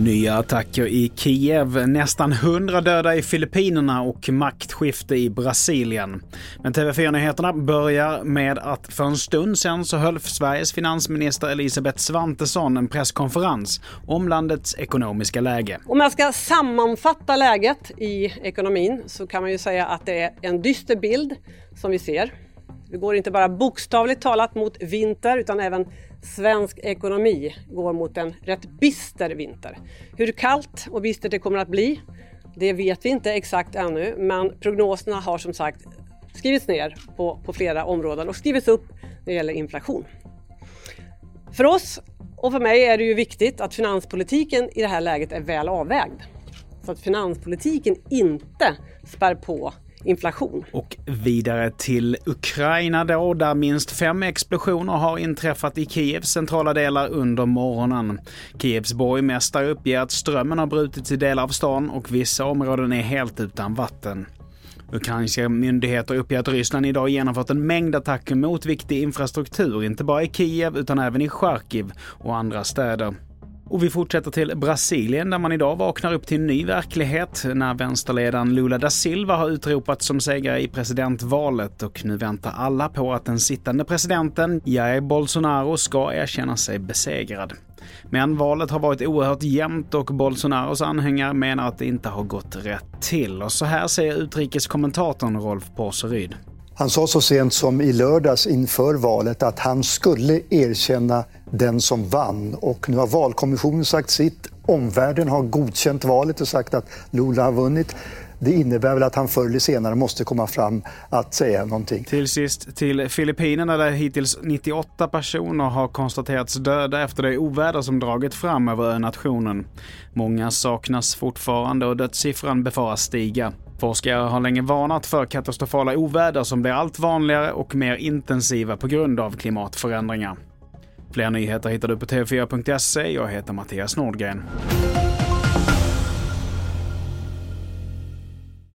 Nya attacker i Kiev, nästan 100 döda i Filippinerna och maktskifte i Brasilien. Men TV4-nyheterna börjar med att för en stund sedan så höll Sveriges finansminister Elisabeth Svantesson en presskonferens om landets ekonomiska läge. Om jag ska sammanfatta läget i ekonomin så kan man ju säga att det är en dyster bild som vi ser. Vi går inte bara bokstavligt talat mot vinter utan även svensk ekonomi går mot en rätt bister vinter. Hur kallt och bistert det kommer att bli, det vet vi inte exakt ännu, men prognoserna har som sagt skrivits ner på, på flera områden och skrivits upp när det gäller inflation. För oss och för mig är det ju viktigt att finanspolitiken i det här läget är väl avvägd. Så att finanspolitiken inte spär på inflation. Och vidare till Ukraina då, där minst fem explosioner har inträffat i Kievs centrala delar under morgonen. Kievs borgmästare uppger att strömmen har brutits i delar av stan och vissa områden är helt utan vatten. Ukrainska myndigheter uppger att Ryssland idag genomfört en mängd attacker mot viktig infrastruktur, inte bara i Kiev utan även i Charkiv och andra städer. Och vi fortsätter till Brasilien där man idag vaknar upp till en ny verklighet när vänsterledaren Lula da Silva har utropats som segrare i presidentvalet och nu väntar alla på att den sittande presidenten Jair Bolsonaro ska erkänna sig besegrad. Men valet har varit oerhört jämnt och Bolsonaros anhängare menar att det inte har gått rätt till. Och så här säger utrikeskommentatorn Rolf Porseryd. Han sa så sent som i lördags inför valet att han skulle erkänna den som vann. Och nu har valkommissionen sagt sitt. Omvärlden har godkänt valet och sagt att Lula har vunnit. Det innebär väl att han förr eller senare måste komma fram att säga någonting. Till sist till Filippinerna där hittills 98 personer har konstaterats döda efter det oväder som dragit fram över nationen. Många saknas fortfarande och dödssiffran befaras stiga. Forskare har länge varnat för katastrofala oväder som blir allt vanligare och mer intensiva på grund av klimatförändringar. Fler nyheter hittar du på tv4.se. Jag heter Mattias Nordgren.